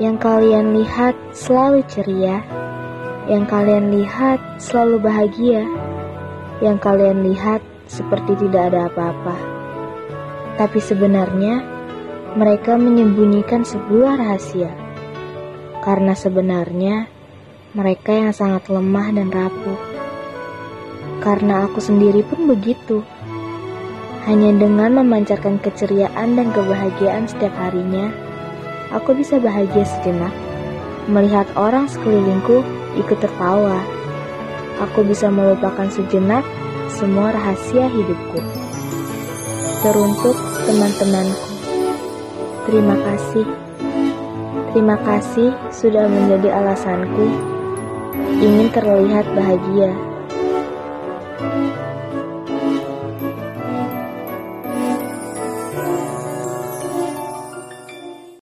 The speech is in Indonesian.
Yang kalian lihat selalu ceria, yang kalian lihat selalu bahagia, yang kalian lihat seperti tidak ada apa-apa. Tapi sebenarnya mereka menyembunyikan sebuah rahasia. Karena sebenarnya mereka yang sangat lemah dan rapuh. Karena aku sendiri pun begitu. Hanya dengan memancarkan keceriaan dan kebahagiaan setiap harinya, aku bisa bahagia sejenak. Melihat orang sekelilingku ikut tertawa, aku bisa melupakan sejenak semua rahasia hidupku. Teruntuk teman-temanku, terima kasih. Terima kasih sudah menjadi alasanku ingin terlihat bahagia.